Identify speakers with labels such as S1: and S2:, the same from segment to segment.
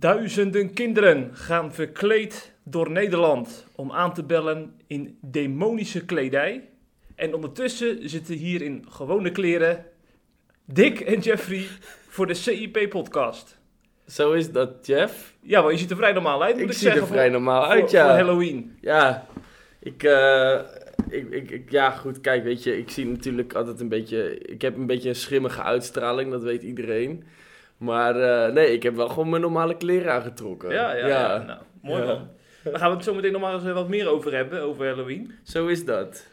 S1: Duizenden kinderen gaan verkleed door Nederland om aan te bellen in demonische kledij. En ondertussen zitten hier in gewone kleren Dick en Jeffrey voor de CIP-podcast.
S2: Zo is dat, Jeff.
S1: Ja, maar je ziet er vrij normaal uit, moet ik,
S2: Ik zie
S1: zeggen.
S2: er vrij normaal
S1: voor,
S2: uit, ja.
S1: voor Halloween.
S2: Ja, ik, eh, ik, ik, ik- ja, goed, kijk, weet je, ik zie natuurlijk altijd een beetje, ik heb een beetje een schimmige uitstraling, dat weet iedereen. Maar eh, nee, ik heb wel gewoon mijn normale kleren aangetrokken.
S1: Ja, ja, ja. Nou, mooi
S2: Ja.
S1: man. Daar gaan we het zo meteen nog maar eens eh, wat meer over hebben, over Halloween.
S2: Zo is dat.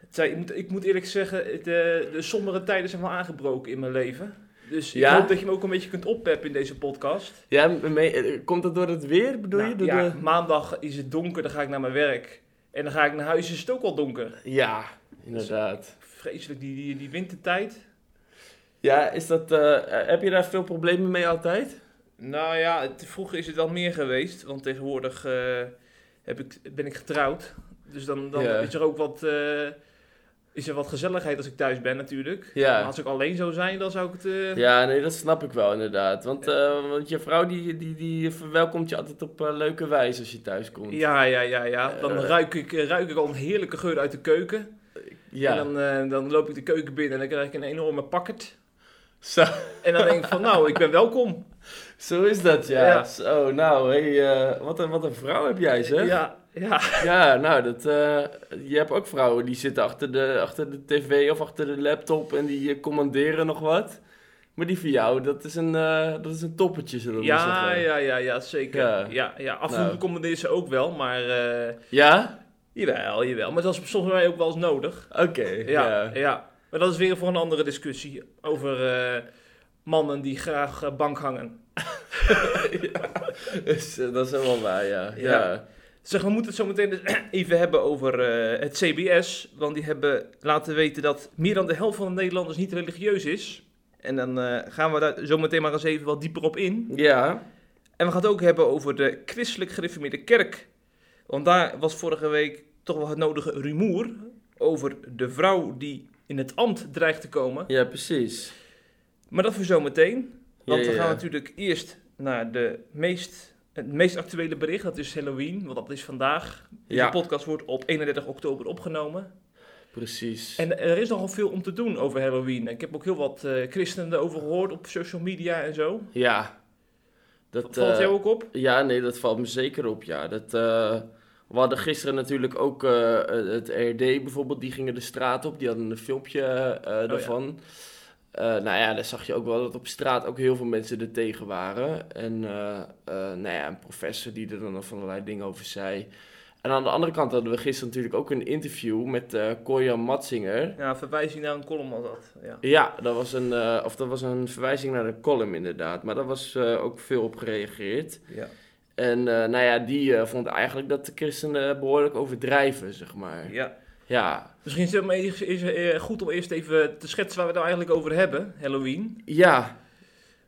S1: Het zijn- ik, moet, ik moet eerlijk zeggen, eh, de sombere tijden zijn wel aangebroken in mijn leven. Dus ik hoop dat je me ook een beetje kunt oppeppen in deze podcast.
S2: Ja, eh, komt dat door het weer, bedoel
S1: Nou,
S2: je? Door
S1: ja,
S2: de...
S1: maandag is het donker, dan ga ik naar mijn werk. En dan ga ik naar huis, is het ook al donker.
S2: ja, inderdaad.
S1: Vreselijk, die, die, die wintertijd.
S2: Ja, is dat, eh, heb je daar veel problemen mee altijd?
S1: Nou ja, het, vroeger is het wel meer geweest, want tegenwoordig eh, heb ik, ben ik getrouwd. Dus dan, dan
S2: Ja.
S1: is er ook wat, eh, is er wat gezelligheid als ik thuis ben natuurlijk.
S2: Ja.
S1: Maar als ik alleen zou zijn, dan zou ik het... eh,
S2: Ja, nee, dat snap ik wel inderdaad. Want, eh, want je vrouw die, die, die verwelkomt je altijd op eh, leuke wijze als je thuis komt.
S1: Ja, ja, ja, ja. Dan ruik, ik, ruik ik al een heerlijke geur uit de keuken.
S2: Ja.
S1: En dan, dan loop ik de keuken binnen en dan krijg ik een enorme pakket.
S2: Zo,
S1: En dan denk ik van, nou, ik ben welkom.
S2: zo is dat, ja.
S1: Ja.
S2: Zo, nou, hey, wat, een, wat een vrouw heb jij, zeg.
S1: Ja, ja.
S2: Ja, nou, dat, eh, je hebt ook vrouwen die zitten achter de, achter de tv of achter de laptop en die eh, commanderen nog wat. Maar die van jou, dat is een, eh, dat is een toppetje, zullen we
S1: Ja,
S2: zeggen.
S1: ja, ja, ja, zeker. Ja,
S2: Ja.
S1: ja, Af en toe
S2: Nou.
S1: commandeert ze ook wel, maar eh,
S2: Ja?
S1: jawel, jawel. Maar dat is soms bij mij ook wel eens nodig.
S2: Oké,
S1: Ja,
S2: ja.
S1: ja. Maar dat is weer voor een andere discussie over mannen die graag bank hangen.
S2: Dus, dat is helemaal waar, ja.
S1: Ja. Zeg, we moeten het zo meteen dus even hebben over eh, het CBS. Want die hebben laten weten dat meer dan de helft van de Nederlanders niet religieus is. En dan eh, gaan we daar zo meteen maar eens even wat dieper op in.
S2: Ja,
S1: En we gaan het ook hebben over de christelijk gereformeerde kerk. Want daar was vorige week toch wel het nodige rumoer over de vrouw die in het ambt dreigt te komen.
S2: ja, precies.
S1: Maar dat voor zometeen. Want
S2: Ja,
S1: we gaan natuurlijk eerst naar de meest, het meest actuele bericht. Dat is Halloween, want dat is vandaag. Deze
S2: Ja.
S1: podcast wordt op 31 oktober opgenomen.
S2: Precies.
S1: En er is nogal veel om te doen over Halloween. Ik heb ook heel wat eh, christenen erover gehoord op social media en zo.
S2: Ja. Dat,
S1: Valt
S2: eh,
S1: jou ook op?
S2: Ja, nee, dat valt me zeker op, ja. Dat, eh, we hadden gisteren natuurlijk ook het RD bijvoorbeeld, die gingen de straat op. Die hadden een filmpje
S1: Oh, ja.
S2: Eh, nou ja, daar zag je ook wel dat op straat ook heel veel mensen er tegen waren. En eh, eh, nou ja, een professor die er dan nog van allerlei dingen over zei. En aan de andere kant hadden we gisteren natuurlijk ook een interview met eh Corjan Matzinger.
S1: Ja, verwijzing naar een column was dat. Ja.
S2: Ja, dat was een, of dat was een verwijzing naar een column inderdaad. Maar daar was ook veel op gereageerd.
S1: Ja.
S2: En nou ja, die vond eigenlijk dat de christenen behoorlijk overdrijven, zeg maar.
S1: ja.
S2: Ja,
S1: Misschien is het is eh, goed om eerst even te schetsen waar we het nou eigenlijk over hebben, Halloween.
S2: ja,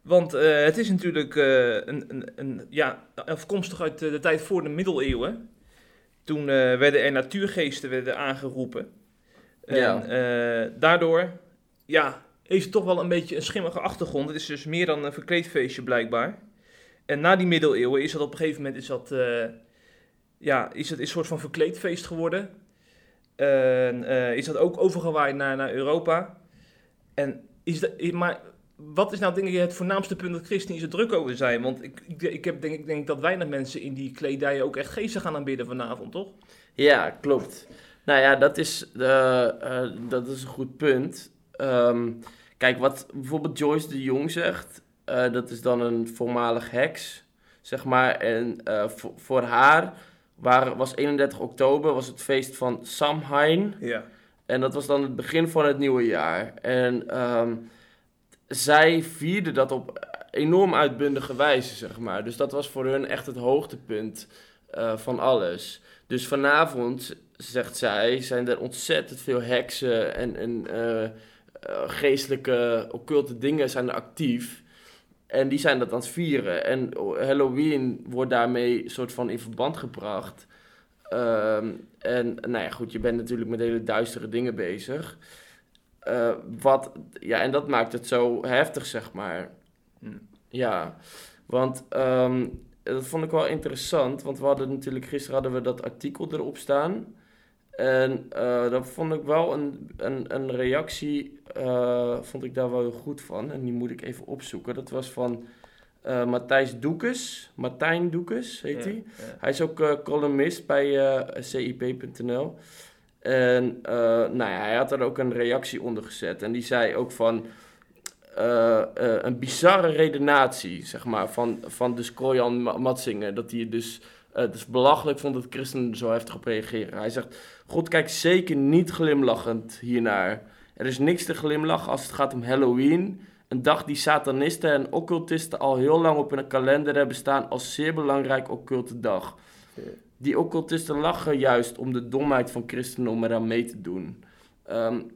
S1: Want eh, het is natuurlijk eh, een, een, een, ja, afkomstig uit de, de tijd voor de middeleeuwen. Toen werden er natuurgeesten werden aangeroepen. En
S2: Ja.
S1: daardoor ja, heeft het toch wel een beetje een schimmige achtergrond. Het is dus meer dan een verkleedfeestje blijkbaar. En na die middeleeuwen is dat op een gegeven moment is dat, ja, is het een soort van verkleedfeest geworden. En eh, is dat ook overgewaaid naar, naar Europa. En is dat, maar wat is nou denk ik het voornaamste punt dat christenen zo druk over zijn? Want ik, ik, heb, denk, ik denk dat weinig mensen in die kledij ook echt geesten gaan aanbidden vanavond, toch?
S2: ja, klopt. Nou ja, dat is, eh, eh, dat is een goed punt. Ehm, kijk, wat bijvoorbeeld Joyce de Jong zegt, dat is dan een voormalig heks, zeg maar. En voor, voor haar waren, was 31 oktober was het feest van Samhain.
S1: Ja.
S2: En dat was dan het begin van het nieuwe jaar. En ehm, zij vierden dat op enorm uitbundige wijze, zeg maar. Dus dat was voor hun echt het hoogtepunt eh, van alles. Dus vanavond, zegt zij, zijn er ontzettend veel heksen en, en eh, eh, geestelijke, occulte dingen zijn er actief. En die zijn dat aan het vieren. En Halloween wordt daarmee soort van in verband gebracht. Ehm, en nou ja, goed, je bent natuurlijk met hele duistere dingen bezig. Eh, wat, ja, en dat maakt het zo heftig, zeg maar.
S1: Hm.
S2: Ja, want ehm, dat vond ik wel interessant. Want we hadden natuurlijk, gisteren hadden we dat artikel erop staan. En uh, dat vond ik wel een, een, een reactie, uh, vond ik daar wel heel goed van. En die moet ik even opzoeken. Dat was van uh, Matthijs Doekes. Martijn Doekes heet hij.
S1: Ja.
S2: Hij is ook columnist bij cip.nl. En nou ja, hij had er ook een reactie onder gezet. En die zei ook van... een bizarre redenatie, zeg maar, van, van dus Krojan Matsingen. Dat hij dus het is belachelijk vond dat christenen zo heftig op reageren. Hij zegt, God kijkt zeker niet glimlachend hiernaar. Er is niks te glimlachen als het gaat om Halloween. Een dag die satanisten en occultisten al heel lang op hun kalender hebben staan als zeer belangrijk occulte dag. Die occultisten lachen juist om de domheid van christenen om eraan mee te doen. Um,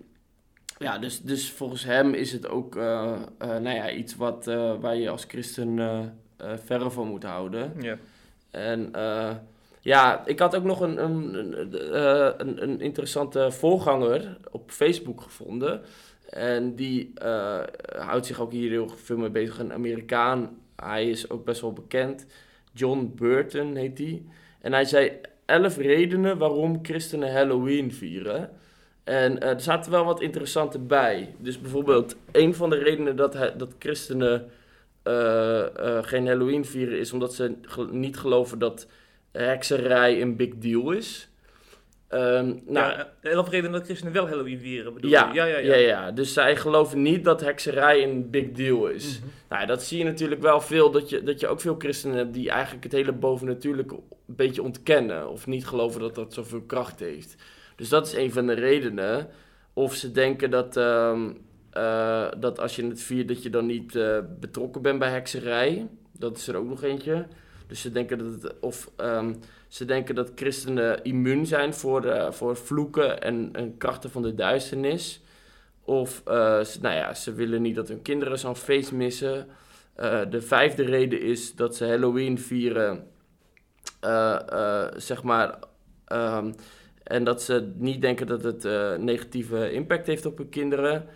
S2: ja, dus, dus volgens hem is het ook uh, uh, nou ja, iets wat, waar je als christen verre van moet houden.
S1: Ja.
S2: En uh, ja, ik had ook nog een, een, een, een, interessante voorganger op Facebook gevonden. En die uh, houdt zich ook hier heel veel mee bezig. Een Amerikaan, hij is ook best wel bekend. John Burton heet hij. En hij zei elf redenen waarom christenen Halloween vieren. En er zaten wel wat interessante bij. Dus bijvoorbeeld, een van de redenen dat, hij, dat christenen geen Halloween vieren is omdat ze niet geloven dat hekserij een big deal is. Um, nou,
S1: ja, elf redenen dat christenen wel Halloween vieren, bedoel
S2: ja,
S1: je? Ja, ja,
S2: ja, ja. Dus zij geloven niet dat hekserij een big deal is.
S1: Mhm.
S2: Nou, dat zie je natuurlijk wel veel, dat je, dat je ook veel christenen hebt die eigenlijk het hele bovennatuurlijke een beetje ontkennen. Of niet geloven dat dat zoveel kracht heeft. Dus dat is een van de redenen. Of ze denken dat, um, uh, dat als je het viert, dat je dan niet uh, betrokken bent bij hekserij. Dat is er ook nog eentje. Dus ze denken dat, het, of, um, ze denken dat christenen immuun zijn voor, uh, voor vloeken en, en, krachten van de duisternis. Of ze, nou ja, ze willen niet dat hun kinderen zo'n feest missen. De vijfde reden is dat ze Halloween vieren, zeg maar. Um, en dat ze niet denken dat het negatieve impact heeft op hun kinderen.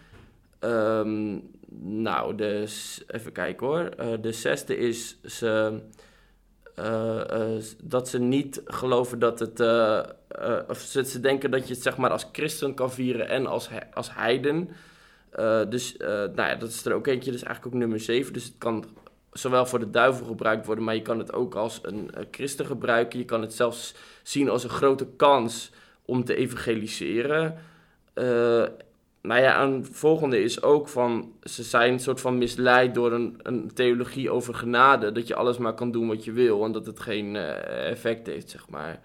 S2: Um, nou, de, even kijken hoor. de zesde is ze. Uh, uh, dat ze niet geloven dat het. Of ze, ze, denken dat je het zeg maar als christen kan vieren en als, als heiden. dus nou ja, dat is er ook eentje, dus eigenlijk ook nummer 7. Dus het kan zowel voor de duivel gebruikt worden, maar je kan het ook als een christen gebruiken. Je kan het zelfs zien als een grote kans om te evangeliseren. Nou ja, een volgende is ook van, ze zijn een soort van misleid door een, een theologie over genade, dat je alles maar kan doen wat je wil en dat het geen uh, effect heeft, zeg maar.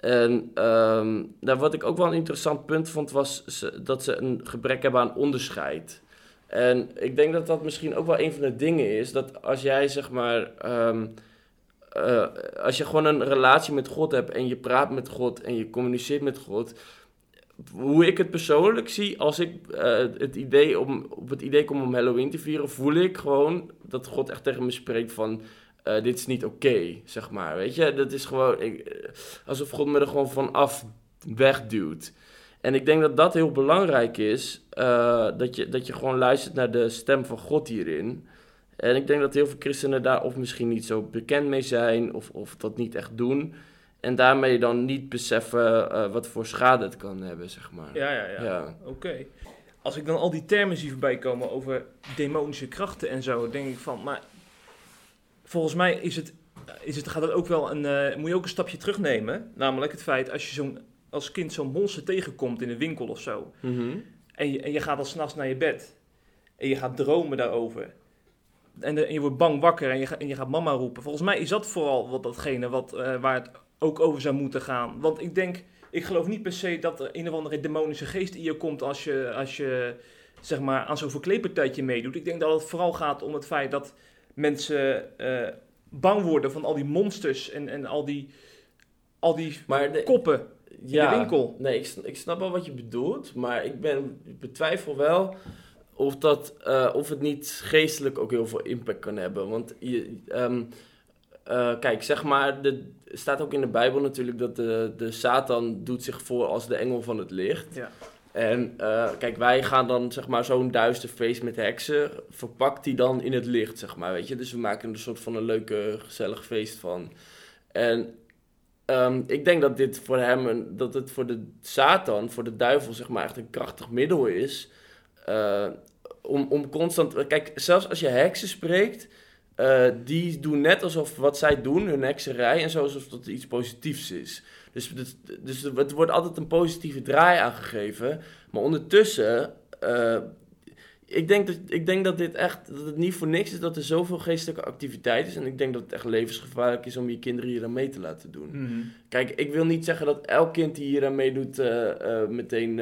S2: En um, wat ik ook wel een interessant punt vond, was dat ze een gebrek hebben aan onderscheid. En ik denk dat dat misschien ook wel een van de dingen is, dat als jij zeg maar, um, uh, als je gewoon een relatie met God hebt en je praat met God en je communiceert met God, hoe ik het persoonlijk zie, als ik uh, het idee om, op het idee kom om Halloween te vieren, voel ik gewoon dat God echt tegen me spreekt van, uh, dit is niet oké, zeg maar. Weet je, dat is gewoon, ik, alsof God me er gewoon vanaf wegduwt. En ik denk dat dat heel belangrijk is, dat, je, dat je gewoon luistert naar de stem van God hierin. En ik denk dat heel veel christenen daar of misschien niet zo bekend mee zijn, of, of dat niet echt doen. En daarmee dan niet beseffen uh, wat voor schade het kan hebben, zeg maar.
S1: Ja, ja, ja.
S2: Ja.
S1: Oké. Okay. Als ik dan al die termen zie voorbij komen over demonische krachten en zo, denk ik van, maar volgens mij is het, is het, gaat het ook wel een, uh, moet je ook een stapje terugnemen. Namelijk het feit, als je zo'n, als kind zo'n monster tegenkomt in een winkel of zo,
S2: mm -hmm.
S1: en, je, en je gaat dan s'nachts naar je bed, en je gaat dromen daarover, en, de, en je wordt bang wakker en je, en je gaat mama roepen. Volgens mij is dat vooral wat datgene wat, uh, waar het ook over zou moeten gaan. Want ik denk, ik geloof niet per se dat er een of andere demonische geest in je komt als je, als je zeg maar, aan zo'n verkleedpartijtje meedoet. Ik denk dat het vooral gaat om het feit dat mensen uh, bang worden van al die monsters en, en al die, al die
S2: maar de,
S1: koppen
S2: ja,
S1: in de winkel.
S2: Nee, ik, ik snap wel wat je bedoelt, maar ik, ben, ik betwijfel wel of, dat, eh, of het niet geestelijk ook heel veel impact kan hebben. Want je, ehm, eh, kijk, zeg maar, er staat ook in de Bijbel natuurlijk dat de, de Satan doet zich voor als de engel van het licht.
S1: Ja.
S2: En eh, kijk, wij gaan dan zeg maar zo'n duister feest met heksen, verpakt die dan in het licht, zeg maar, weet je. Dus we maken er een soort van een leuke, gezellig feest van. En ehm, ik denk dat dit voor hem, een, dat het voor de Satan, voor de duivel, zeg maar, echt een krachtig middel is. eh, om, om constant, kijk, zelfs als je heksen spreekt, eh, die doen net alsof wat zij doen, hun hekserij, en zo alsof dat iets positiefs is. Dus, dus, dus het wordt altijd een positieve draai aangegeven. Maar ondertussen, eh, ik, denk dat, ik denk dat dit echt, dat het niet voor niks is dat er zoveel geestelijke activiteit is. En ik denk dat het echt levensgevaarlijk is om je kinderen hier aan mee te laten doen.
S1: Mhm.
S2: Kijk, ik wil niet zeggen dat elk kind die hier aan meedoet eh, meteen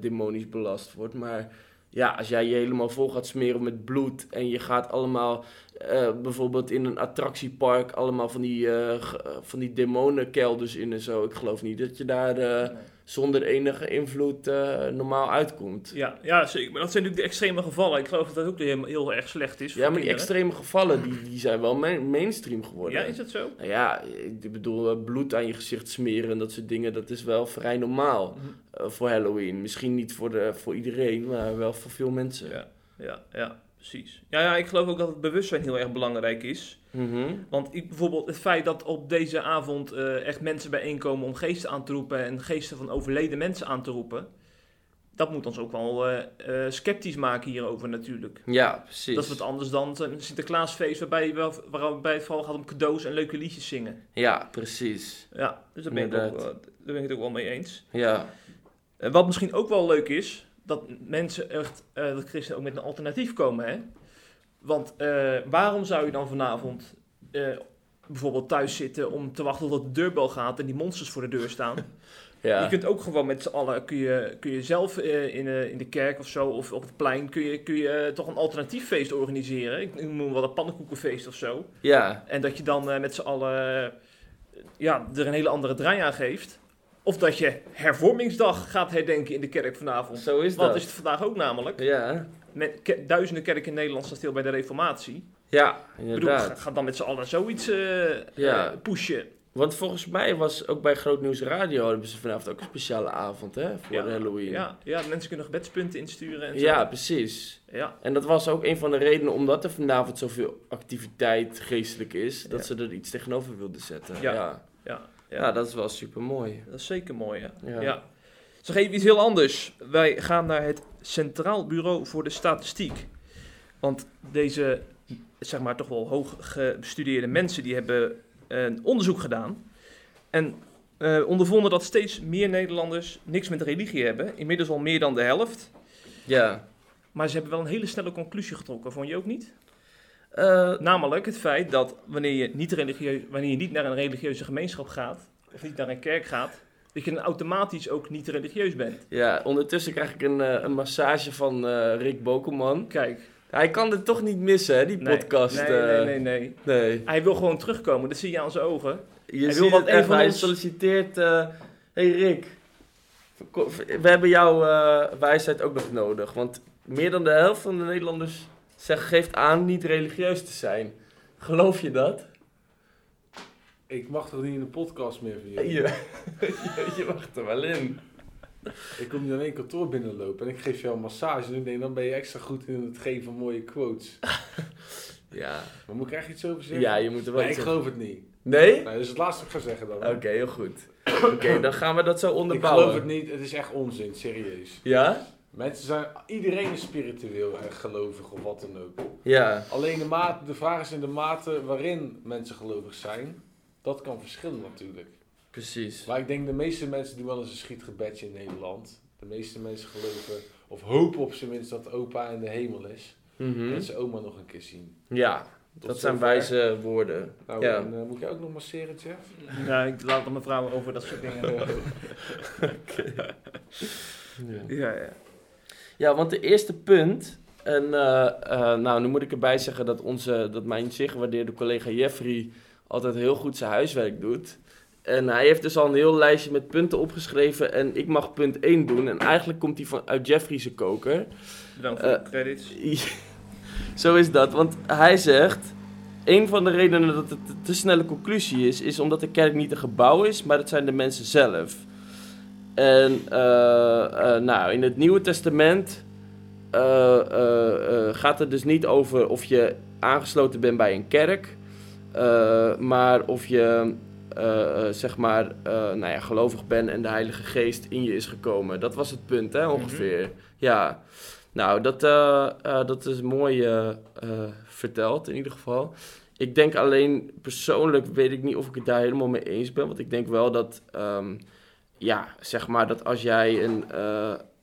S2: demonisch belast wordt. Maar ja, als jij je helemaal vol gaat smeren met bloed en je gaat allemaal eh, bijvoorbeeld in een attractiepark allemaal van die, eh, van die demonenkelders in en zo. Ik geloof niet dat je daar eh. Zonder enige invloed eh, normaal uitkomt.
S1: Ja, ja, zeker. Maar dat zijn natuurlijk de extreme gevallen. Ik geloof dat dat ook heel, heel erg slecht is.
S2: Ja, maar die
S1: kinderen.
S2: extreme gevallen, die, die zijn wel ma- mainstream geworden.
S1: Ja, is dat zo?
S2: Nou ja, ik bedoel, eh, bloed aan je gezicht smeren en dat soort dingen, dat is wel vrij normaal
S1: Mhm.
S2: eh, voor Halloween. Misschien niet voor, de, voor iedereen, maar wel voor veel mensen.
S1: Ja, ja, ja, precies. Ja, ja, ik geloof ook dat het bewustzijn heel erg belangrijk is.
S2: Mhm.
S1: Want ik, bijvoorbeeld het feit dat op deze avond eh, echt mensen bijeenkomen om geesten aan te roepen en geesten van overleden mensen aan te roepen, dat moet ons ook wel eh, eh, sceptisch maken hierover natuurlijk.
S2: Ja, precies.
S1: Dat is wat anders dan een Sinterklaasfeest waarbij, wel, waarbij het vooral gaat om cadeaus en leuke liedjes zingen.
S2: Ja, precies.
S1: Ja, dus daar ben, ik, ook, daar ben ik het ook wel mee eens.
S2: Ja,
S1: En wat misschien ook wel leuk is, dat mensen echt, dat christenen ook met een alternatief komen, hè? Want eh, waarom zou je dan vanavond eh, bijvoorbeeld thuis zitten om te wachten tot de deurbel gaat en die monsters voor de deur staan?
S2: ja.
S1: Je kunt ook gewoon met z'n allen, kun je, kun je zelf eh, in, in de kerk of zo, of op het plein, kun je, kun je toch een alternatief feest organiseren. Ik noem wel een pannenkoekenfeest of zo.
S2: ja,
S1: En dat je dan met z'n allen ja, er een hele andere draai aan geeft. Of dat je hervormingsdag gaat herdenken in de kerk vanavond.
S2: zo is
S1: Want
S2: dat.
S1: is het vandaag ook namelijk.
S2: Ja,
S1: Met ke- duizenden kerken in Nederland staan stil bij de reformatie.
S2: ja,
S1: Ik bedoel,
S2: inderdaad.
S1: ga, dan met z'n allen zoiets eh
S2: Ja.
S1: eh, pushen.
S2: Want volgens mij was ook bij Groot Nieuws Radio hebben ze vanavond ook een speciale avond hè, voor
S1: Ja,
S2: Halloween.
S1: Ja, ja, mensen kunnen gebedspunten insturen en zo.
S2: ja, precies.
S1: Ja,
S2: En dat was ook een van de redenen omdat er vanavond zoveel activiteit geestelijk is, dat
S1: Ja.
S2: ze er iets tegenover wilden zetten.
S1: Ja.
S2: ja.
S1: ja,
S2: dat is wel super mooi.
S1: dat is zeker mooi, ja.
S2: Ja.
S1: Zeg even iets heel anders. Wij gaan naar het Centraal Bureau voor de Statistiek. Want deze, zeg maar, toch wel hoog gestudeerde mensen, die hebben een onderzoek gedaan. En eh, ondervonden dat steeds meer Nederlanders niks met religie hebben. Inmiddels al meer dan de helft.
S2: Ja.
S1: Maar ze hebben wel een hele snelle conclusie getrokken, vond je ook niet?
S2: Eh,
S1: Namelijk het feit dat wanneer je niet, religieus, wanneer je niet naar een religieuze gemeenschap gaat, of niet naar een kerk gaat, dat je dan automatisch ook niet religieus bent.
S2: ja, ondertussen krijg ik een, eh, een massage van eh, Rick Bokelman.
S1: Kijk,
S2: Hij kan het toch niet missen, hè, die
S1: nee,
S2: podcast.
S1: Nee,
S2: eh.
S1: nee, nee, nee.
S2: nee.
S1: Hij wil gewoon terugkomen, dat zie je aan zijn ogen.
S2: Je
S1: Hij wil een
S2: echt,
S1: van
S2: hij
S1: ons-
S2: solliciteert... hey Rick, we hebben jouw wijsheid ook nog nodig. Want meer dan de helft van de Nederlanders zegt, geeft aan niet religieus te zijn. Geloof je dat?
S3: Ik mag toch niet in de podcast meer van jullie?
S2: Je, je, je wacht er wel in.
S3: Ik kom niet alleen kantoor binnenlopen en ik geef jou een massage. En ik denk, dan ben je extra goed in het geven van mooie quotes.
S2: Ja,
S3: Maar moet ik echt iets over zeggen?
S2: ja je moet er wel
S3: Nee, ik geloof het niet.
S2: Nee?
S3: Nee, dat is het laatste wat ik ga zeggen dan.
S2: Oké, heel goed. Oké, dan gaan we dat zo
S3: ik
S2: onderbouwen.
S3: geloof het niet, het is echt onzin, serieus.
S2: Ja?
S3: Mensen zijn, iedereen is spiritueel en gelovig of wat dan ook.
S2: Ja.
S3: Alleen de, mate, de vraag is in de mate waarin mensen gelovig zijn. Dat kan verschillen natuurlijk.
S2: Precies.
S3: Maar ik denk de meeste mensen doen wel eens een schietgebedje in Nederland. De meeste mensen geloven, of hopen op zijn minst dat opa in de hemel is.
S2: Mhm.
S3: En zijn oma nog een keer zien.
S2: Ja,
S3: Tot
S2: dat zijn wijze woorden.
S3: Nou,
S2: Ja.
S3: en, eh, moet jij ook nog masseren, Jeff?
S1: Ja, ik laat het mijn vrouw over dat soort dingen.
S2: Ja.
S1: ja, ja.
S2: Ja, want de eerste punt. En eh, eh, nou, nu moet ik erbij zeggen dat, onze, dat mijn zeer gewaardeerde collega Jeffrey altijd heel goed zijn huiswerk doet. En hij heeft dus al een heel lijstje met punten opgeschreven. En ik mag punt 1 doen. En eigenlijk komt hij van, uit Jeffrey's koker.
S1: Bedankt voor
S2: Eh,
S1: de credits.
S2: Zo is dat. Want hij zegt. Een van de redenen dat het een te snelle conclusie is, is omdat de kerk niet een gebouw is, maar het zijn de mensen zelf. En eh, eh, nou, in het Nieuwe Testament gaat het dus niet over of je aangesloten bent bij een kerk, eh, maar of je eh, eh, zeg maar nou ja, gelovig bent en de Heilige Geest in je is gekomen. Dat was het punt, hè, ongeveer. Ja. Nou, dat, dat is mooi verteld in ieder geval. Ik denk alleen persoonlijk weet ik niet of ik het daar helemaal mee eens ben. Want ik denk wel dat, ehm, ja, zeg maar dat als jij een,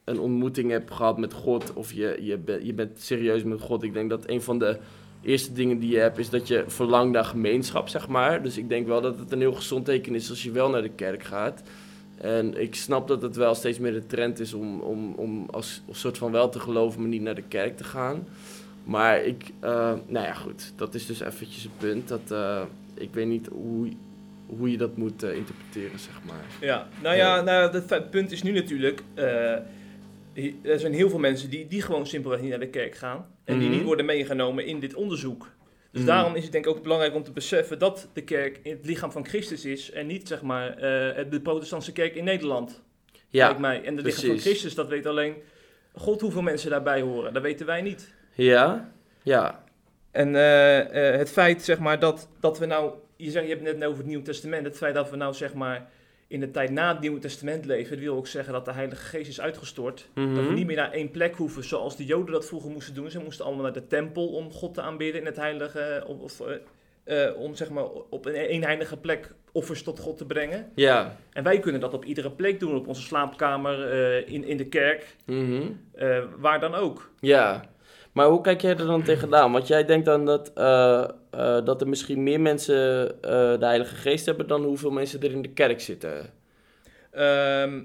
S2: een ontmoeting hebt gehad met God of je, je, bent je bent serieus met God. Ik denk dat een van de eerste dingen die je hebt is dat je verlangt naar gemeenschap, zeg maar. Dus ik denk wel dat het een heel gezond teken is als je wel naar de kerk gaat. En ik snap dat het wel steeds meer de trend is om, om, om als, als soort van wel te geloven, maar niet naar de kerk te gaan. Maar ik, eh, nou ja, goed, dat is dus eventjes een punt. Dat, eh, ik weet niet hoe, hoe je dat moet eh, interpreteren, zeg maar.
S1: Ja, nou ja, nou, het punt is nu natuurlijk... er zijn heel veel mensen die, die gewoon simpelweg niet naar de kerk gaan. En die
S2: Mhm.
S1: niet worden meegenomen in dit onderzoek. Dus
S2: Mhm.
S1: daarom is het denk ik ook belangrijk om te beseffen dat de kerk het lichaam van Christus is. En niet zeg maar eh, de protestantse kerk in Nederland.
S2: Ja,
S1: lijkt mij. En het lichaam van. Christus, dat weet alleen God hoeveel mensen daarbij horen. Dat weten wij niet.
S2: ja, ja,
S1: En eh, eh, het feit zeg maar dat, dat we nou... Je, zegt, je hebt het net over het Nieuwe Testament. Het feit dat we nou zeg maar in de tijd na het Nieuwe Testament leven... dat wil ook zeggen dat de Heilige Geest is uitgestort. Dat we
S2: Mhm.
S1: niet meer naar één plek hoeven zoals de Joden dat vroeger moesten doen. Ze moesten allemaal naar de tempel om God te aanbidden in het heilige... Of, of, eh, eh, om zeg maar op een eenheilige plek offers tot God te brengen.
S2: ja.
S1: En wij kunnen dat op iedere plek doen. Op onze slaapkamer, eh, in, in de kerk,
S2: mhm.
S1: eh, waar dan ook.
S2: Ja, maar hoe kijk jij er dan tegenaan? Want jij denkt dan dat, eh, dat er misschien meer mensen eh, de Heilige Geest hebben dan hoeveel mensen er in de kerk zitten.
S1: Ehm,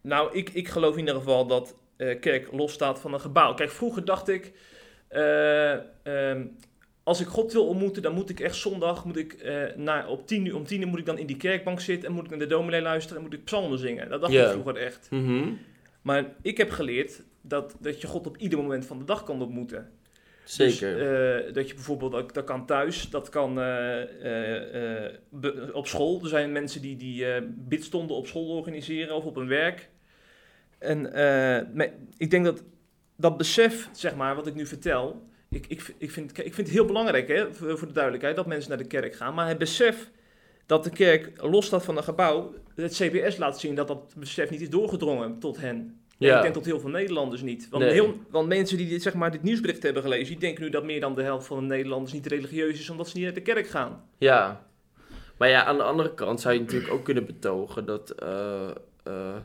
S1: nou, ik, ik geloof in ieder geval dat eh, kerk losstaat van een gebouw. Kijk, vroeger dacht ik, eh, ehm, als ik God wil ontmoeten, dan moet ik echt zondag, moet ik, naar, op tien uur, om tien uur moet ik dan in die kerkbank zitten en moet ik naar de dominee luisteren en moet ik psalmen zingen. Dat dacht ik vroeger echt.
S2: Mhm.
S1: Maar ik heb geleerd dat, dat je God op ieder moment van de dag kan ontmoeten.
S2: Zeker.
S1: Dus, dat je bijvoorbeeld, dat, dat kan thuis, dat kan eh, eh, op school. Er zijn mensen die, die bidstonden op school organiseren of op hun werk. En ik denk dat dat besef, zeg maar, wat ik nu vertel, ik, ik, ik, vind, ik vind het heel belangrijk, hè, voor de duidelijkheid, dat mensen naar de kerk gaan. Maar het besef dat de kerk los staat van een gebouw, het CBS laat zien dat dat besef niet is doorgedrongen tot hen. En
S2: Ja.
S1: ik denk tot heel veel Nederlanders niet. Want,
S2: Nee.
S1: heel, want mensen die dit, zeg maar, dit nieuwsbericht hebben gelezen, die denken nu dat meer dan de helft van de Nederlanders niet religieus is omdat ze niet naar de kerk gaan.
S2: Ja. Maar ja, aan de andere kant zou je natuurlijk ook kunnen betogen dat eh, eh,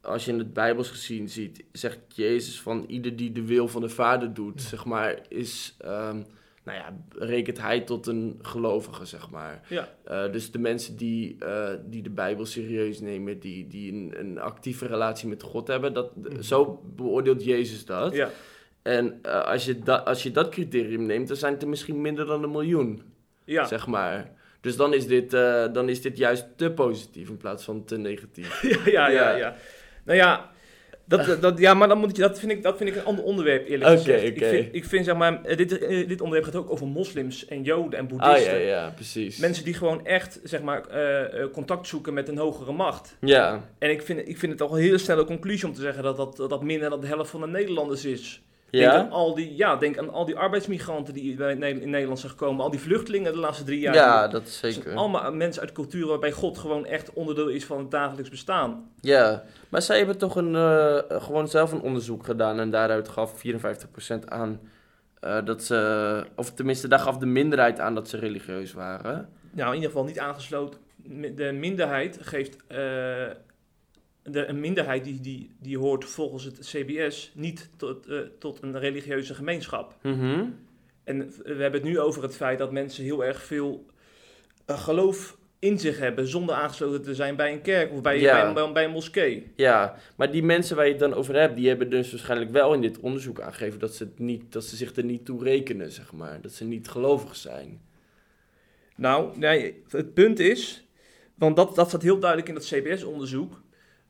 S2: als je in het Bijbels gezien ziet, zegt Jezus van ieder die de wil van de Vader doet, zeg maar, is, ehm, nou ja, rekent hij tot een gelovige, zeg maar.
S1: Ja.
S2: Eh, dus de mensen die, eh, die de Bijbel serieus nemen, die, die een, een actieve relatie met God hebben, dat,
S1: Mhm.
S2: zo beoordeelt Jezus dat.
S1: Ja,
S2: En eh, als, je da- als je dat criterium neemt, dan zijn het er misschien minder dan een miljoen
S1: ja.
S2: zeg maar. Dus dan is, dit, dan is dit juist te positief in plaats van te negatief.
S1: ja, Ja. ja. Nou ja, dat, dat, ja maar dan moet je, dat, vind ik, dat vind ik een ander onderwerp, eerlijk gezegd. Ik, vind, ik vind, zeg maar, eh, dit, eh, dit onderwerp gaat ook over moslims en joden en
S2: Ah
S1: boeddhisten.
S2: ja, ja, precies.
S1: Mensen die gewoon echt, zeg maar, eh, contact zoeken met een hogere macht.
S2: Ja,
S1: En ik vind, ik vind het toch een hele snelle conclusie om te zeggen dat, dat dat minder dan de helft van de Nederlanders is. Denk aan al die, ja, denk aan al die arbeidsmigranten die in Nederland zijn gekomen. Al die vluchtelingen de laatste drie jaar.
S2: ja, dat is zeker.
S1: allemaal mensen uit culturen waarbij God gewoon echt onderdeel is van het dagelijks bestaan.
S2: Ja, maar zij hebben toch een, eh, gewoon zelf een onderzoek gedaan en daaruit gaf 54% aan eh, dat ze, of tenminste daar gaf de minderheid aan dat ze religieus waren.
S1: Nou, in ieder geval niet aangesloten. De minderheid geeft. eh, de, een minderheid die, die, die hoort volgens het CBS niet tot, eh, tot een religieuze gemeenschap.
S2: Mhm.
S1: En we hebben het nu over het feit dat mensen heel erg veel eh, geloof in zich hebben zonder aangesloten te zijn bij een kerk of bij,
S2: Ja.
S1: bij, een- bij, bij een moskee.
S2: Ja, maar die mensen waar je het dan over hebt, die hebben dus waarschijnlijk wel in dit onderzoek aangegeven dat ze, het niet, dat ze zich er niet toe rekenen, zeg maar. Dat ze niet gelovig zijn.
S1: Nou, nee, het punt is Want dat, dat staat heel duidelijk in dat CBS-onderzoek.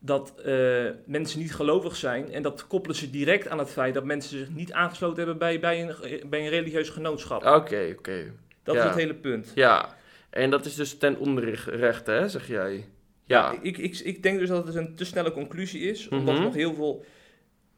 S1: Dat eh, mensen niet gelovig zijn. En dat koppelen ze direct aan het feit dat mensen zich niet aangesloten hebben bij, bij, een, bij een religieus genootschap.
S2: Oké, oké.
S1: dat
S2: ja.
S1: is het hele punt.
S2: Ja, en dat is dus ten onrechte, hè, zeg jij? Ja.
S1: Ik, ik, ik denk dus dat het een te snelle conclusie is. Omdat
S2: Mhm.
S1: er nog heel veel.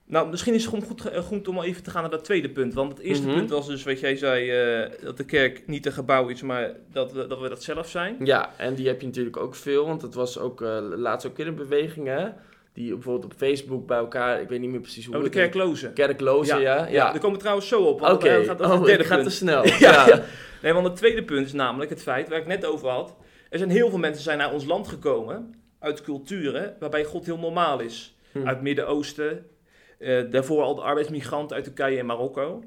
S1: Nou, misschien is het gewoon goed, eh, goed om al even te gaan naar dat tweede punt. Want het eerste
S2: Mhm.
S1: punt was dus wat jij zei: eh, dat de kerk niet een gebouw is, maar dat we dat, we dat zelf zijn.
S2: Ja, en die heb je natuurlijk ook veel, want het was ook eh, laatst ook in een beweging, hè? Die bijvoorbeeld op Facebook bij elkaar, ik weet niet meer precies hoe
S1: Oh, de
S2: het
S1: kerklozen.
S2: Kerklozen, ja. Ja,
S1: daar komen we trouwens zo op.
S2: Oké,
S1: gaat dat het
S2: oh,
S1: derde
S2: ik ga te snel.
S1: Ja.
S2: ja.
S1: Nee, want het tweede punt is namelijk het feit waar ik net over had. Er zijn heel veel mensen zijn naar ons land gekomen uit culturen waarbij God heel normaal is.
S2: Hm.
S1: Uit het Midden-Oosten, eh, daarvoor al de arbeidsmigranten uit Turkije en Marokko.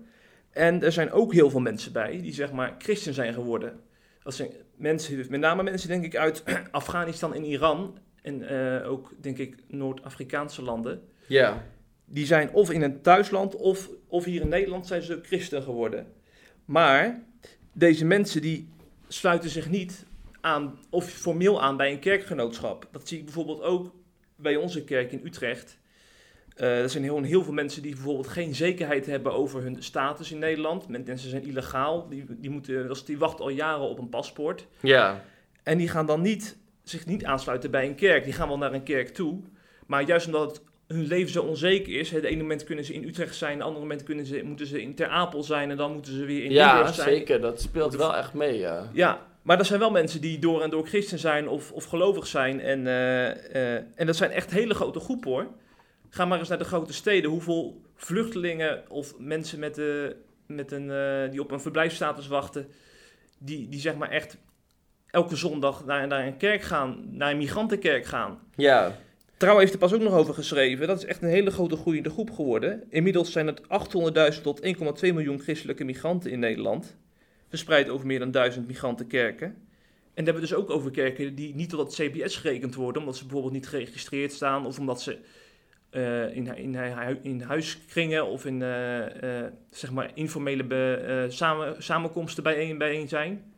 S1: En er zijn ook heel veel mensen bij die zeg maar christen zijn geworden. Dat zijn mensen, met name mensen denk ik uit Afghanistan en Iran en eh, ook denk ik Noord-Afrikaanse landen.
S2: Ja.
S1: Die zijn of in een thuisland of, of hier in Nederland zijn ze christen geworden. Maar deze mensen die sluiten zich niet aan of formeel aan bij een kerkgenootschap. Dat zie ik bijvoorbeeld ook bij onze kerk in Utrecht. Eh, er zijn heel, heel veel mensen die bijvoorbeeld geen zekerheid hebben over hun status in Nederland. Mensen zijn illegaal, die, die, moeten, die wachten al jaren op een paspoort.
S2: Ja.
S1: En die gaan dan niet, zich niet aansluiten bij een kerk. Die gaan wel naar een kerk toe. Maar juist omdat het, hun leven zo onzeker is. Het ene moment kunnen ze in Utrecht zijn. Het andere moment kunnen ze, moeten ze in Ter Apel zijn. En dan moeten ze weer in
S2: Ja,
S1: zijn.
S2: zeker. Dat speelt wel echt mee, ja.
S1: Ja, maar dat zijn wel mensen die door en door christen zijn of, of gelovig zijn. En, eh, eh, en dat zijn echt hele grote groepen hoor. Ga maar eens naar de grote steden. Hoeveel vluchtelingen of mensen met, de, met een, eh, die op een verblijfsstatus wachten. Die, die zeg maar echt elke zondag naar, naar een kerk gaan. Naar een migrantenkerk gaan.
S2: Ja.
S1: Trouw heeft er pas ook nog over geschreven. Dat is echt een hele grote groeiende groep geworden. Inmiddels zijn het 800.000 tot 1,2 miljoen christelijke migranten in Nederland. Verspreid over meer dan duizend migrantenkerken. En dan hebben we dus ook over kerken die niet tot het CBS gerekend worden. Omdat ze bijvoorbeeld niet geregistreerd staan. Of omdat ze eh, in, in, in huiskringen of in eh, eh, zeg maar informele be- samen, samenkomsten bijeen, bijeen zijn.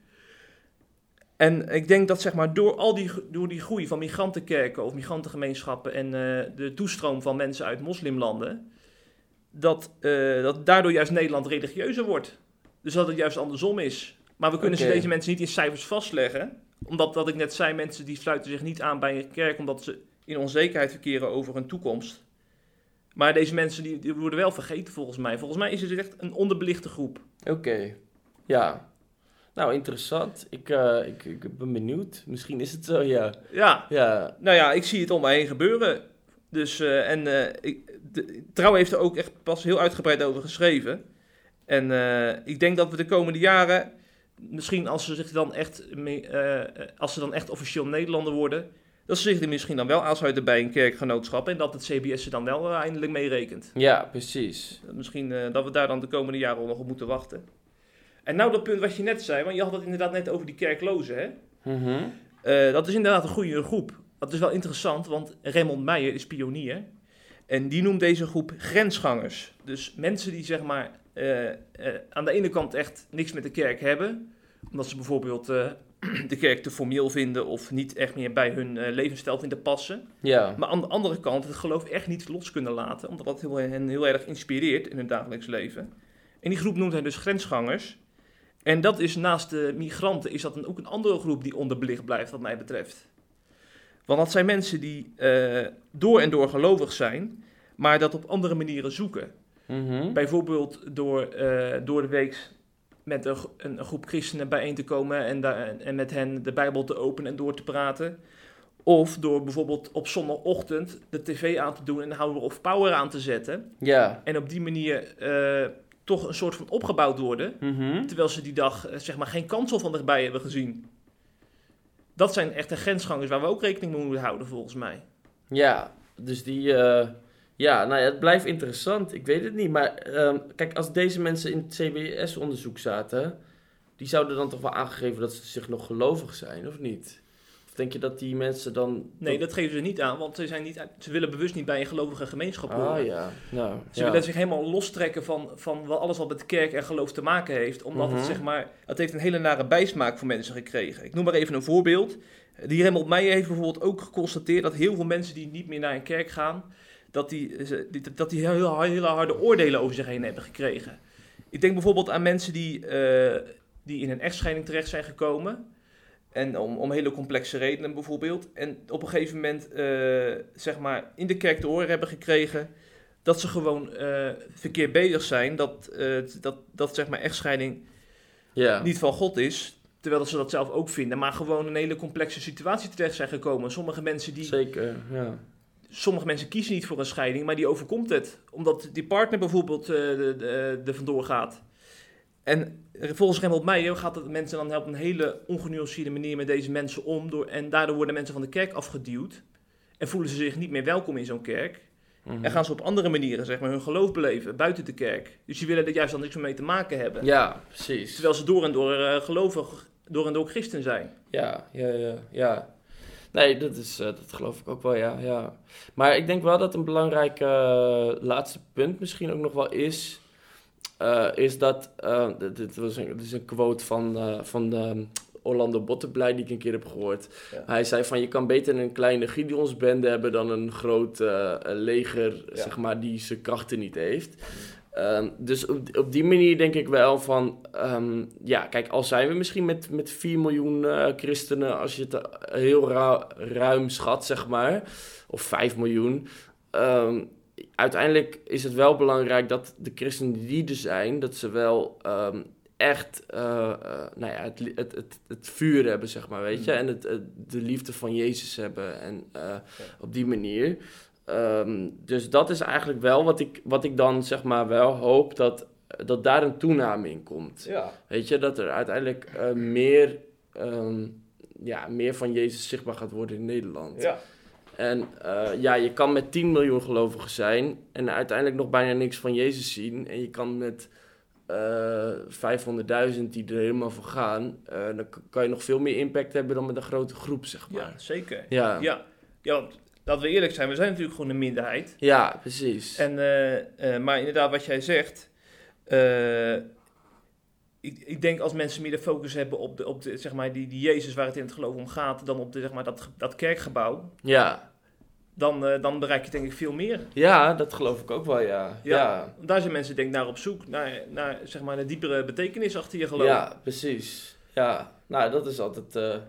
S1: En ik denk dat zeg maar, door, al die, door die groei van migrantenkerken of migrantengemeenschappen en de toestroom van mensen uit moslimlanden, dat, dat daardoor juist Nederland religieuzer wordt. Dus dat het juist andersom is. Maar we kunnen ze deze mensen niet in cijfers vastleggen. Omdat, wat ik net zei, mensen die sluiten zich niet aan bij een kerk omdat ze in onzekerheid verkeren over hun toekomst. Maar deze mensen die, die worden wel vergeten volgens mij. Volgens mij is het echt een onderbelichte groep.
S2: Oké. Ja. Nou, interessant. Ik, eh, ik, ik ben benieuwd. Misschien is het zo, ja.
S1: Ja,
S2: Ja.
S1: Nou ja, ik zie het om me heen gebeuren. Dus, eh, en eh, ik, de, Trouw heeft er ook echt pas heel uitgebreid over geschreven. En ik denk dat we de komende jaren, misschien als ze zich dan echt, als ze dan echt officieel Nederlander worden, dat ze zich er misschien dan wel aansluiten bij een kerkgenootschap en dat het CBS ze dan wel eh, eindelijk meerekent.
S2: Ja, precies.
S1: Misschien eh, dat we daar dan de komende jaren nog op moeten wachten. En nou dat punt wat je net zei, want je had het inderdaad net over die kerklozen, hè?
S2: Mhm.
S1: Eh, dat is inderdaad een goede groep. Dat is wel interessant, want Raymond Meijer is pionier. En die noemt deze groep grensgangers. Dus mensen die zeg maar aan de ene kant echt niks met de kerk hebben. Omdat ze bijvoorbeeld de kerk te formeel vinden of niet echt meer bij hun eh, levensstijl vinden passen.
S2: Ja.
S1: Maar aan de andere kant het geloof echt niet los kunnen laten. Omdat dat heel, hen heel erg inspireert in hun dagelijks leven. En die groep noemt hij dus grensgangers. En dat is naast de migranten is dat dan ook een andere groep die onderbelicht blijft wat mij betreft. Want dat zijn mensen die eh, door en door gelovig zijn, maar dat op andere manieren zoeken.
S2: Mhm.
S1: Bijvoorbeeld door, eh, door de week met een, een, groep christenen bijeen te komen en, daar, en met hen de Bijbel te openen en door te praten. Of door bijvoorbeeld op zondagochtend de tv aan te doen en Hour of Power aan te zetten.
S2: Ja.
S1: En op die manier eh, toch een soort van opgebouwd worden.
S2: Mhm.
S1: Terwijl ze die dag eh, zeg maar geen kansel van dichtbij hebben gezien. Dat zijn echte grensgangers waar we ook rekening mee moeten houden volgens mij.
S2: Ja, dus die... eh, ja, nou ja, het blijft interessant. Ik weet het niet. Maar ehm, kijk, als deze mensen in het CBS-onderzoek zaten... die zouden dan toch wel aangegeven dat ze zich nog gelovig zijn, of niet? Of denk je dat die mensen dan...
S1: Nee, dat geven ze niet aan, want ze, zijn niet, ze willen bewust niet bij een gelovige gemeenschap horen.
S2: Ah ja, nou...
S1: Ze
S2: ja.
S1: willen zich helemaal lostrekken van, van alles wat met kerk en geloof te maken heeft. Omdat
S2: Mhm.
S1: het zeg maar, het heeft een hele nare bijsmaak voor mensen gekregen. Ik noem maar even een voorbeeld. Die Remmelt Meijer heeft bijvoorbeeld ook geconstateerd dat heel veel mensen die niet meer naar een kerk gaan, dat die, ze- die- dat die heel, hele harde oordelen over zich heen hebben gekregen. Ik denk bijvoorbeeld aan mensen die, eh, die in een echtscheiding terecht zijn gekomen. En om, om hele complexe redenen bijvoorbeeld. En op een gegeven moment, eh, zeg maar, in de kerk te horen hebben gekregen dat ze gewoon eh, verkeerd bezig zijn. Dat, eh, dat, dat zeg maar, echtscheiding niet van God is. Terwijl ze dat zelf ook vinden. Maar gewoon een hele complexe situatie terecht zijn gekomen. Sommige mensen, die,
S2: zeker. Ja.
S1: Sommige mensen kiezen niet voor een scheiding, maar die overkomt het. Omdat die partner bijvoorbeeld de, de, de vandoor gaat. En volgens Remmelt Meijer gaat het mensen dan op een hele ongenuanceerde manier met deze mensen om. Door, en daardoor worden mensen van de kerk afgeduwd. En voelen ze zich niet meer welkom in zo'n kerk.
S2: Mhm.
S1: En gaan ze op andere manieren zeg maar, hun geloof beleven buiten de kerk. Dus die willen er juist dan niks meer mee te maken hebben.
S2: Ja, precies.
S1: Terwijl ze door en door eh, gelovig, door en door christen zijn.
S2: Ja, ja, ja, ja. Nee, dat, is, eh, dat geloof ik ook wel, ja, ja. Maar ik denk wel dat een belangrijk eh, laatste punt misschien ook nog wel is... eh, is dat... dit, dit was een, dit is een quote van, van ehm, Orlando Botterblij die ik een keer heb gehoord.
S1: Ja.
S2: Hij zei van, je kan beter een kleine Gideonsbende hebben... dan een groot leger,
S1: Ja.
S2: zeg maar, die zijn krachten niet heeft. Ehm, dus op, op die manier denk ik wel van, ehm, ja, kijk, al zijn we misschien met, met 4 miljoen eh, christenen, als je het eh, heel ru- ruim schat, zeg maar, of 5 miljoen. ehm, uiteindelijk is het wel belangrijk dat de christenen die er zijn, dat ze wel echt eh, nou ja, het, het, het, het vuur hebben, zeg maar, weet je,
S1: Mm.
S2: en het, het- de liefde van Jezus hebben en op die manier. Ehm, dus dat is eigenlijk wel wat ik, wat ik dan zeg maar wel hoop dat, dat daar een toename in komt.
S1: Ja.
S2: Weet je, dat er uiteindelijk eh, meer, ehm, ja, meer van Jezus zichtbaar gaat worden in Nederland.
S1: Ja.
S2: En eh, ja, je kan met 10 miljoen gelovigen zijn en uiteindelijk nog bijna niks van Jezus zien. En je kan met eh 500.000 die er helemaal voor gaan, dan kan je nog veel meer impact hebben dan met een grote groep, zeg maar.
S1: ja, zeker.
S2: Ja, ja.
S1: Ja. ja, want laten we eerlijk zijn, we zijn natuurlijk gewoon een minderheid.
S2: precies.
S1: En, eh, eh, maar inderdaad, wat jij zegt. eh, ik, ik denk als mensen meer de focus hebben op, de, op de, zeg maar, die, die Jezus waar het in het geloof om gaat, dan op de, zeg maar, dat, dat kerkgebouw,
S2: ja.
S1: dan, dan bereik je denk ik veel meer.
S2: Ja, dat geloof ik ook wel, ja.
S1: Ja.
S2: Ja,
S1: Daar zijn mensen denk ik naar op zoek, naar, naar zeg maar, de diepere betekenis achter je geloof.
S2: ja precies. Ja, nou, dat is altijd dat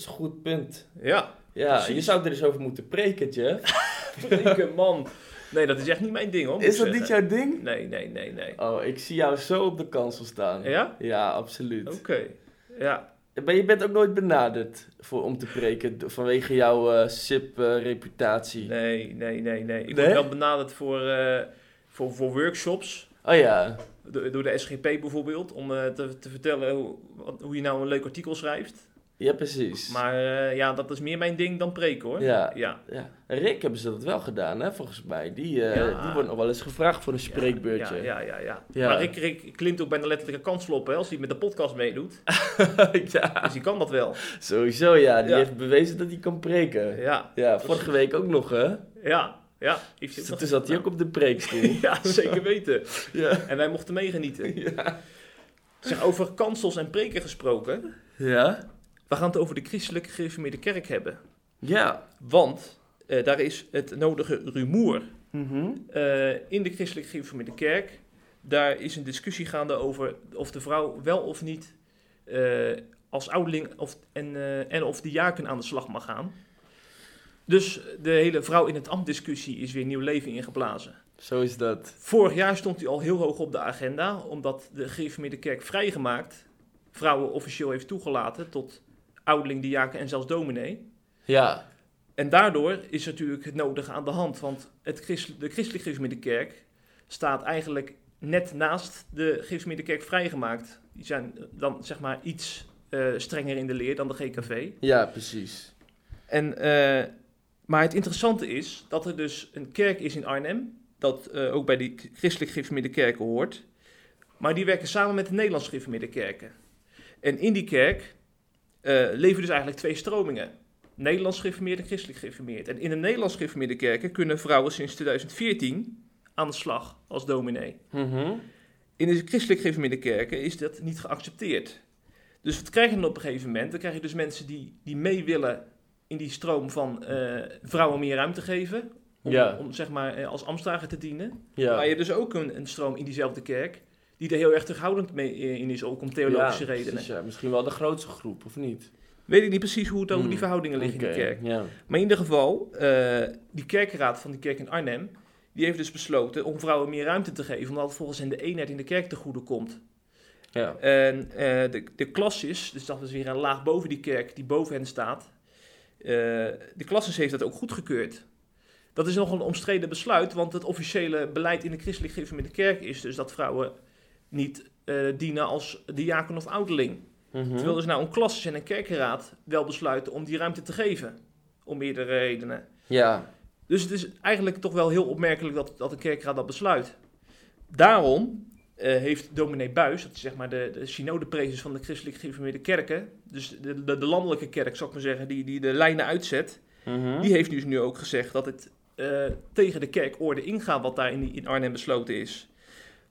S2: is een goed punt.
S1: ja.
S2: Ja,
S1: Precies.
S2: je zou er eens over moeten preken, Jeff.
S1: Man. Nee, dat is echt niet mijn ding hoor.
S2: Is dat niet jouw ding?
S1: Nee, nee, nee, nee.
S2: Oh, ik zie jou zo op de kansel staan.
S1: Ja?
S2: Ja, absoluut.
S1: Oké. Ja.
S2: Maar je bent ook nooit benaderd voor, om te preken vanwege jouw eh, SIP-reputatie.
S1: Nee, nee, nee, nee. Ik
S2: Nee?
S1: word wel benaderd voor, eh, voor, voor workshops.
S2: Oh ja,
S1: Do- Door de SGP bijvoorbeeld. Om eh, te, te vertellen hoe, hoe je nou een leuk artikel schrijft.
S2: Ja precies.
S1: Maar eh, ja, dat is meer mijn ding dan preken hoor.
S2: Ja.
S1: Ja.
S2: Ja. Rick hebben ze dat wel gedaan, hè, volgens mij. Die,
S1: Ja.
S2: die wordt nog wel eens gevraagd voor een spreekbeurtje.
S1: Ja, ja, ja. ja. Maar Rick, Rick klimt ook bijna letterlijk een kansel op hè, als hij met de podcast meedoet.
S2: ja,
S1: Dus die kan dat wel.
S2: sowieso ja. Die heeft bewezen dat hij kan preken.
S1: Ja,
S2: Ja, vorige week ook nog, hè?
S1: ja, ja. Heeft hij ook
S2: Toen zat hij ook op de preekstoel.
S1: Ja, zeker weten.
S2: ja.
S1: En wij mochten meegenieten.
S2: Ja.
S1: Zeg, over kansels en preken gesproken.
S2: Ja?
S1: We gaan het over de christelijke gereformeerde kerk hebben.
S2: Ja.
S1: Want eh, daar is het nodige rumoer
S2: Mhm.
S1: eh, in de christelijke gereformeerde kerk. Daar is een discussie gaande over of de vrouw wel of niet eh, als ouderling of, en, en of de jaken aan de slag mag gaan. Dus de hele vrouw in het ambt discussie is weer nieuw leven ingeblazen.
S2: Zo is dat.
S1: Vorig jaar stond hij al heel hoog op de agenda, omdat de gereformeerde kerk vrijgemaakt vrouwen officieel heeft toegelaten tot ouderling, diaken en zelfs dominee.
S2: Ja.
S1: En daardoor is natuurlijk het nodige aan de hand, want het christelijk, de christelijke staat eigenlijk net naast de gereformeerde kerk vrijgemaakt. Die zijn dan zeg maar iets eh, strenger in de leer dan de GKV.
S2: Ja, precies.
S1: En, eh, maar het interessante is dat er dus een kerk is in Arnhem, dat eh, ook bij die christelijk gereformeerde kerken hoort. Maar die werken samen met de Nederlands gereformeerde kerken. En in die kerk eh, leven dus eigenlijk twee stromingen. Nederlands gereformeerd en christelijk gereformeerd. En in de Nederlands gereformeerde kerken kunnen vrouwen sinds 2014 aan de slag als dominee.
S2: Mhm.
S1: In de christelijk gereformeerde kerken is dat niet geaccepteerd. Dus wat krijg je dan op een gegeven moment? Dan krijg je dus mensen die, die mee willen in die stroom van eh, vrouwen meer ruimte geven. Om,
S2: Ja.
S1: om zeg maar eh, als ambtsdrager te dienen.
S2: Ja.
S1: Maar je dus ook een, een stroom in diezelfde kerk. Die er heel erg terughoudend mee eh, in is, ook om theologische
S2: Ja,
S1: redenen.
S2: precies, ja. Misschien wel de grootste groep, of niet?
S1: Weet ik niet precies hoe, het, hoe die
S2: Hmm,
S1: verhoudingen liggen in de kerk. Maar in ieder geval, eh, die kerkenraad van die kerk in Arnhem, die heeft dus besloten om vrouwen meer ruimte te geven, omdat het volgens hen de eenheid in de kerk te goede komt.
S2: Ja.
S1: En eh, de, de klassis, dus dat is weer een laag boven die kerk die boven hen staat, de klassis heeft dat ook goedgekeurd. Dat is nog een omstreden besluit, want het officiële beleid in de christelijk gereformeerde kerk is dus dat vrouwen niet eh, dienen als diaken of ouderling.
S2: Mhm.
S1: Terwijl dus nou een klassis en een kerkenraad wel besluiten om die ruimte te geven. Om meerdere redenen.
S2: Ja.
S1: Dus het is eigenlijk toch wel heel opmerkelijk dat, dat de kerkraad dat besluit. Daarom eh, heeft dominee Buis, dat is zeg maar de, de van de christelijk gereformeerde kerken, dus de, de, de landelijke kerk, zou ik maar zeggen, die, die de lijnen uitzet,
S2: Mhm.
S1: die heeft dus nu ook gezegd dat het eh, tegen de kerkorde ingaat wat daar in, die- in Arnhem besloten is.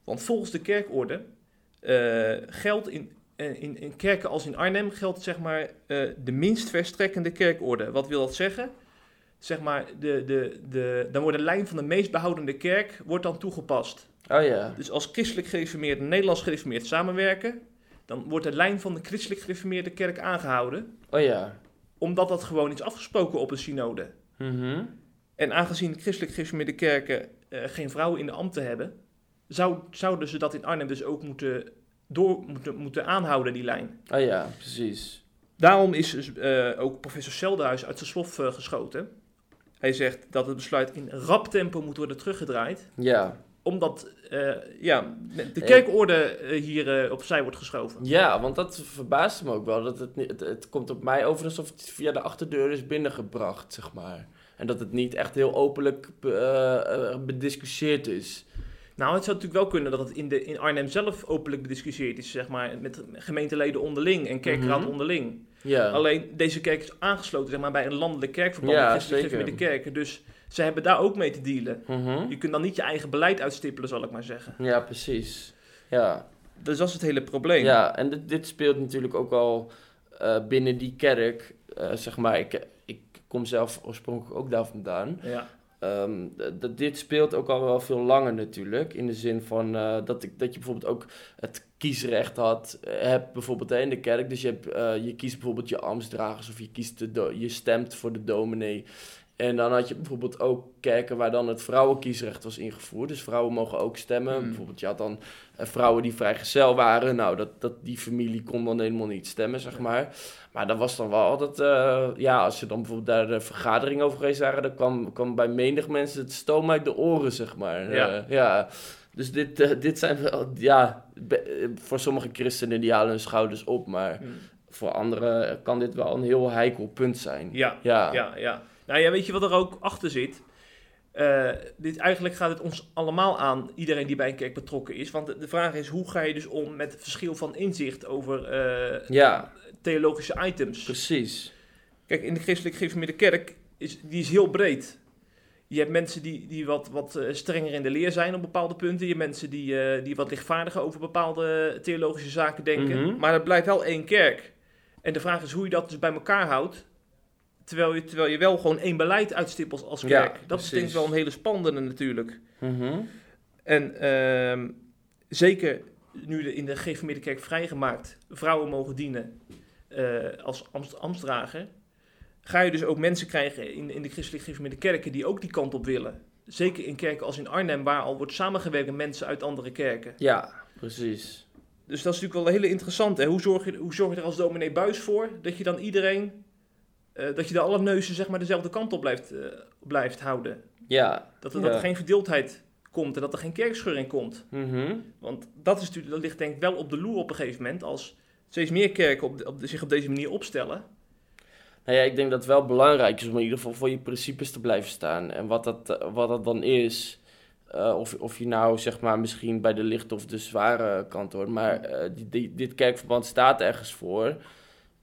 S1: Want volgens de kerkorde eh, geldt in, eh, in, in kerken als in Arnhem geldt zeg maar eh, de minst verstrekkende kerkorde. Wat wil dat zeggen? Zeg maar, de, de, de, dan wordt de lijn van de meest behoudende kerk wordt dan toegepast.
S2: Oh ja.
S1: Dus als christelijk gereformeerd en Nederlands gereformeerd samenwerken, dan wordt de lijn van de christelijk gereformeerde kerk aangehouden,
S2: Oh ja.
S1: omdat dat gewoon is afgesproken op een synode.
S2: Mhm.
S1: En aangezien christelijk gereformeerde kerken geen vrouwen in de ambten hebben, zou, zouden ze dat in Arnhem dus ook moeten, door, moeten, moeten aanhouden, die lijn.
S2: Oh ja, precies.
S1: Daarom is dus, eh, ook professor Selderhuis uit zijn slof eh, geschoten. Hij zegt dat het besluit in rap tempo moet worden teruggedraaid,
S2: Ja.
S1: omdat eh, ja, de kerkorde hier opzij wordt geschoven.
S2: Ja, want dat verbaasde me ook wel. Dat het, niet- het, het komt op mij over alsof het via de achterdeur is binnengebracht, zeg maar. En dat het niet echt heel openlijk be- bediscussieerd is.
S1: Nou, het zou natuurlijk wel kunnen dat het in, de, in Arnhem zelf openlijk bediscussieerd is, zeg maar, met gemeenteleden onderling en kerkraad
S2: Mhm.
S1: onderling.
S2: Ja.
S1: Alleen deze kerk is aangesloten zeg maar, bij een landelijk kerkverband,
S2: Ja, zeker.
S1: met de kerken. Dus ze hebben daar ook mee te dealen.
S2: Mhm.
S1: Je kunt dan niet je eigen beleid uitstippelen, zal ik maar zeggen.
S2: Ja, precies. Ja.
S1: Dus dat is het hele probleem.
S2: Ja, en dit, dit speelt natuurlijk ook al eh, binnen die kerk. eh, zeg maar, ik, ik kom zelf oorspronkelijk ook daar vandaan.
S1: Ja.
S2: Ehm, dit speelt ook al wel veel langer natuurlijk. In de zin van eh, dat, ik, dat je bijvoorbeeld ook het kiesrecht had, eh, hebt bijvoorbeeld in de kerk. Dus je, hebt, eh, je kiest bijvoorbeeld je ambtsdragers of je, kiest de je stemt voor de dominee. En dan had je bijvoorbeeld ook kerken waar dan het vrouwenkiesrecht was ingevoerd. Dus vrouwen mogen ook stemmen.
S1: Hmm.
S2: Bijvoorbeeld je had dan eh, vrouwen die vrijgezel waren. Nou, dat, dat, die familie kon dan helemaal niet stemmen, zeg maar. Maar dat was dan wel altijd... eh, ja, als je dan bijvoorbeeld daar de vergadering over geweest waren... dan kwam, kwam bij menig mensen het stoom uit de oren, zeg maar.
S1: Ja.
S2: Eh, ja. Dus dit, dit zijn wel... Ja, voor sommige christenen die halen hun schouders op. Maar
S1: Hm.
S2: voor anderen kan dit wel een heel heikel punt zijn.
S1: Ja,
S2: Ja.
S1: ja, ja. Nou ja, weet je wat er ook achter zit? Eh, dit, eigenlijk gaat het ons allemaal aan, iedereen die bij een kerk betrokken is. Want de, de vraag is, hoe ga je dus om met het verschil van inzicht over eh,
S2: Ja,
S1: theologische items?
S2: precies.
S1: Kijk, in de christelijk gereformeerde kerk is die is heel breed. Je hebt mensen die, die wat, wat eh, strenger in de leer zijn op bepaalde punten. Je hebt mensen die, die wat lichtvaardiger over bepaalde theologische zaken denken.
S2: Mhm.
S1: Maar het blijft wel één kerk. En de vraag is hoe je dat dus bij elkaar houdt. Terwijl je, terwijl je wel gewoon één beleid uitstippelt als
S2: Ja,
S1: kerk. dat is denk ik wel een hele spannende natuurlijk.
S2: Mhm.
S1: En ehm, zeker nu de, in de gereformeerde kerk vrijgemaakt vrouwen mogen dienen eh, als amst, ambtsdrager, ga je dus ook mensen krijgen in, in de christelijk gereformeerde kerken die ook die kant op willen. Zeker in kerken als in Arnhem, waar al wordt samengewerkt met mensen uit andere kerken.
S2: Ja, precies.
S1: Dus dat is natuurlijk wel een hele interessante. Hoe zorg je, hoe zorg je er als dominee Buis voor dat je dan iedereen, eh, dat je de alle neuzen zeg maar dezelfde kant op blijft, eh, blijft houden?
S2: Ja.
S1: Dat er,
S2: Ja.
S1: dat er geen verdeeldheid komt en dat er geen kerkscheuring komt.
S2: Mhm.
S1: Want dat, is natuurlijk, dat ligt denk ik wel op de loer op een gegeven moment. Als steeds meer kerken op, de- op de- zich op deze manier opstellen.
S2: Nou ja, ik denk dat het wel belangrijk is om in ieder geval voor je principes te blijven staan. En wat dat, eh, wat dat dan is, of, of je nou zeg maar misschien bij de lichte of de zware kant hoort. Maar die, die- dit kerkverband staat ergens voor.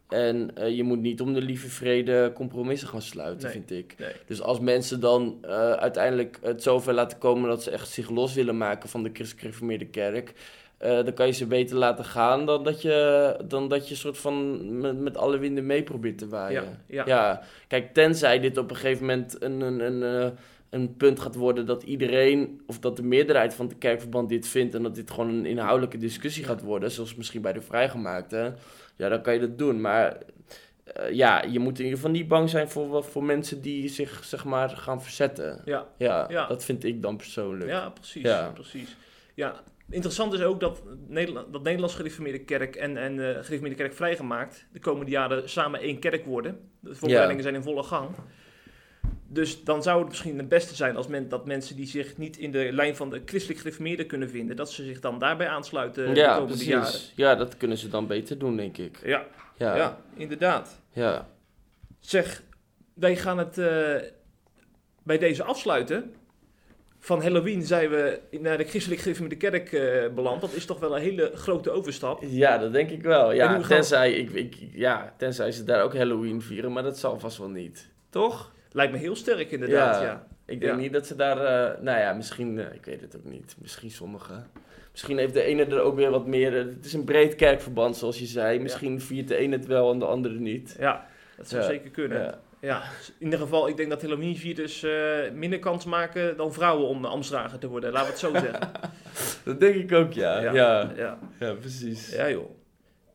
S2: En eh, je moet niet om de lieve vrede compromissen gaan sluiten,
S1: Nee.
S2: vind ik.
S1: Nee.
S2: Dus als mensen dan eh, uiteindelijk het zover laten komen dat ze echt zich los willen maken van de christelijk gereformeerde kerk, eh, dan kan je ze beter laten gaan dan dat je, dan dat je soort van met, met alle winden mee probeert te waaien.
S1: Ja, ja.
S2: kijk, tenzij dit op een gegeven moment een, een, een, een punt gaat worden dat iedereen, of dat de meerderheid van het kerkverband dit vindt en dat dit gewoon een inhoudelijke discussie gaat worden, zoals misschien bij de vrijgemaakte, ja, dan kan je dat doen. Maar eh, ja, je moet in ieder geval niet bang zijn voor, voor mensen die zich, zeg maar, gaan verzetten.
S1: Ja,
S2: Ja,
S1: Ja.
S2: dat vind ik dan persoonlijk.
S1: ja precies.
S2: Ja.
S1: precies. Ja, interessant is ook dat Nederland, dat Nederlands gereformeerde kerk en, en eh gereformeerde kerk vrijgemaakt de komende jaren samen één kerk worden. De voorbereidingen zijn in volle gang. Dus dan zou het misschien het beste zijn als men, dat mensen die zich niet in de lijn van de christelijk gereformeerden kunnen vinden, dat ze zich dan daarbij aansluiten de
S2: ja,
S1: komende
S2: precies.
S1: jaren.
S2: Ja, dat kunnen ze dan beter doen, denk ik.
S1: Ja,
S2: Ja,
S1: ja. inderdaad.
S2: ja.
S1: Zeg, wij gaan het eh, bij deze afsluiten. Van Halloween zijn we naar de christelijk gereformeerde kerk eh, beland. Dat is toch wel een hele grote overstap.
S2: Ja, dat denk ik wel. Ja,
S1: gaan
S2: tenzij, ik, ik, ja, tenzij ze daar ook Halloween vieren, maar dat zal vast wel niet. Toch?
S1: Lijkt me heel sterk inderdaad,
S2: Ja.
S1: ja.
S2: Ik denk
S1: Ja.
S2: niet dat ze daar, eh, nou ja, misschien, eh, ik weet het ook niet. Misschien sommigen. Misschien heeft de ene er ook weer wat meer. eh, het is een breed kerkverband, zoals je zei. Misschien viert de ene het wel en de andere niet.
S1: Ja, dat zou zeker kunnen. Ja. In ieder geval, ik denk dat Halloween-vierders eh minder kans maken dan vrouwen om ambtsdrager te worden. Laten we het zo zeggen.
S2: Dat denk ik ook, ja. Ja, ja.
S1: ja.
S2: precies.
S1: Ja, joh.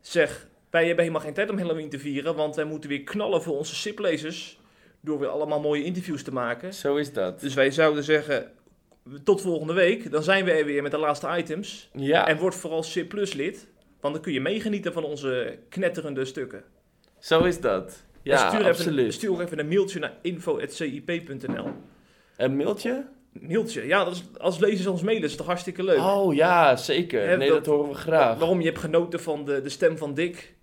S1: Zeg, wij hebben helemaal geen tijd om Halloween te vieren, want wij moeten weer knallen voor onze siplezers. Door weer allemaal mooie interviews te maken.
S2: Zo is dat.
S1: Dus wij zouden zeggen, tot volgende week. Dan zijn we er weer met de laatste items.
S2: Ja,
S1: En word vooral C Plus lid, want dan kun je meegenieten van onze knetterende stukken.
S2: zo is dat.
S1: En
S2: Ja,
S1: stuur
S2: absoluut.
S1: Even, stuur ook even een mailtje naar info.cip.nl.
S2: Een mailtje?
S1: Mailtje, ja, dat is, als lezers ons mailen is toch hartstikke leuk.
S2: Oh ja, zeker. Nee,
S1: dat-
S2: dat, horen we graag.
S1: Waarom je hebt genoten van de, de stem van Dick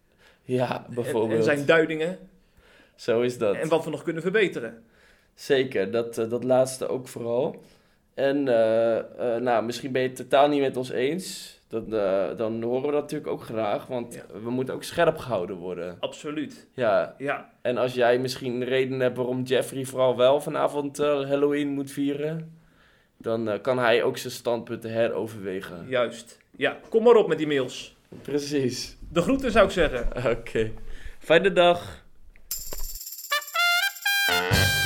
S2: Ja,
S1: en,
S2: bijvoorbeeld.
S1: en zijn duidingen
S2: Zo is dat.
S1: en wat we nog kunnen verbeteren.
S2: Zeker, dat, eh, dat laatste ook vooral. En eh, eh, nou, misschien ben je het totaal niet met ons eens. Dan, eh, dan horen we dat natuurlijk ook graag, want
S1: Ja.
S2: we moeten ook scherp gehouden worden.
S1: Absoluut.
S2: Ja,
S1: Ja,
S2: en als jij misschien reden hebt waarom Jeffrey vooral wel vanavond Halloween moet vieren, dan kan hij ook zijn standpunten heroverwegen.
S1: juist. Ja, kom maar op met die mails.
S2: Precies.
S1: De groeten zou ik zeggen.
S2: Oké. Fijne dag. you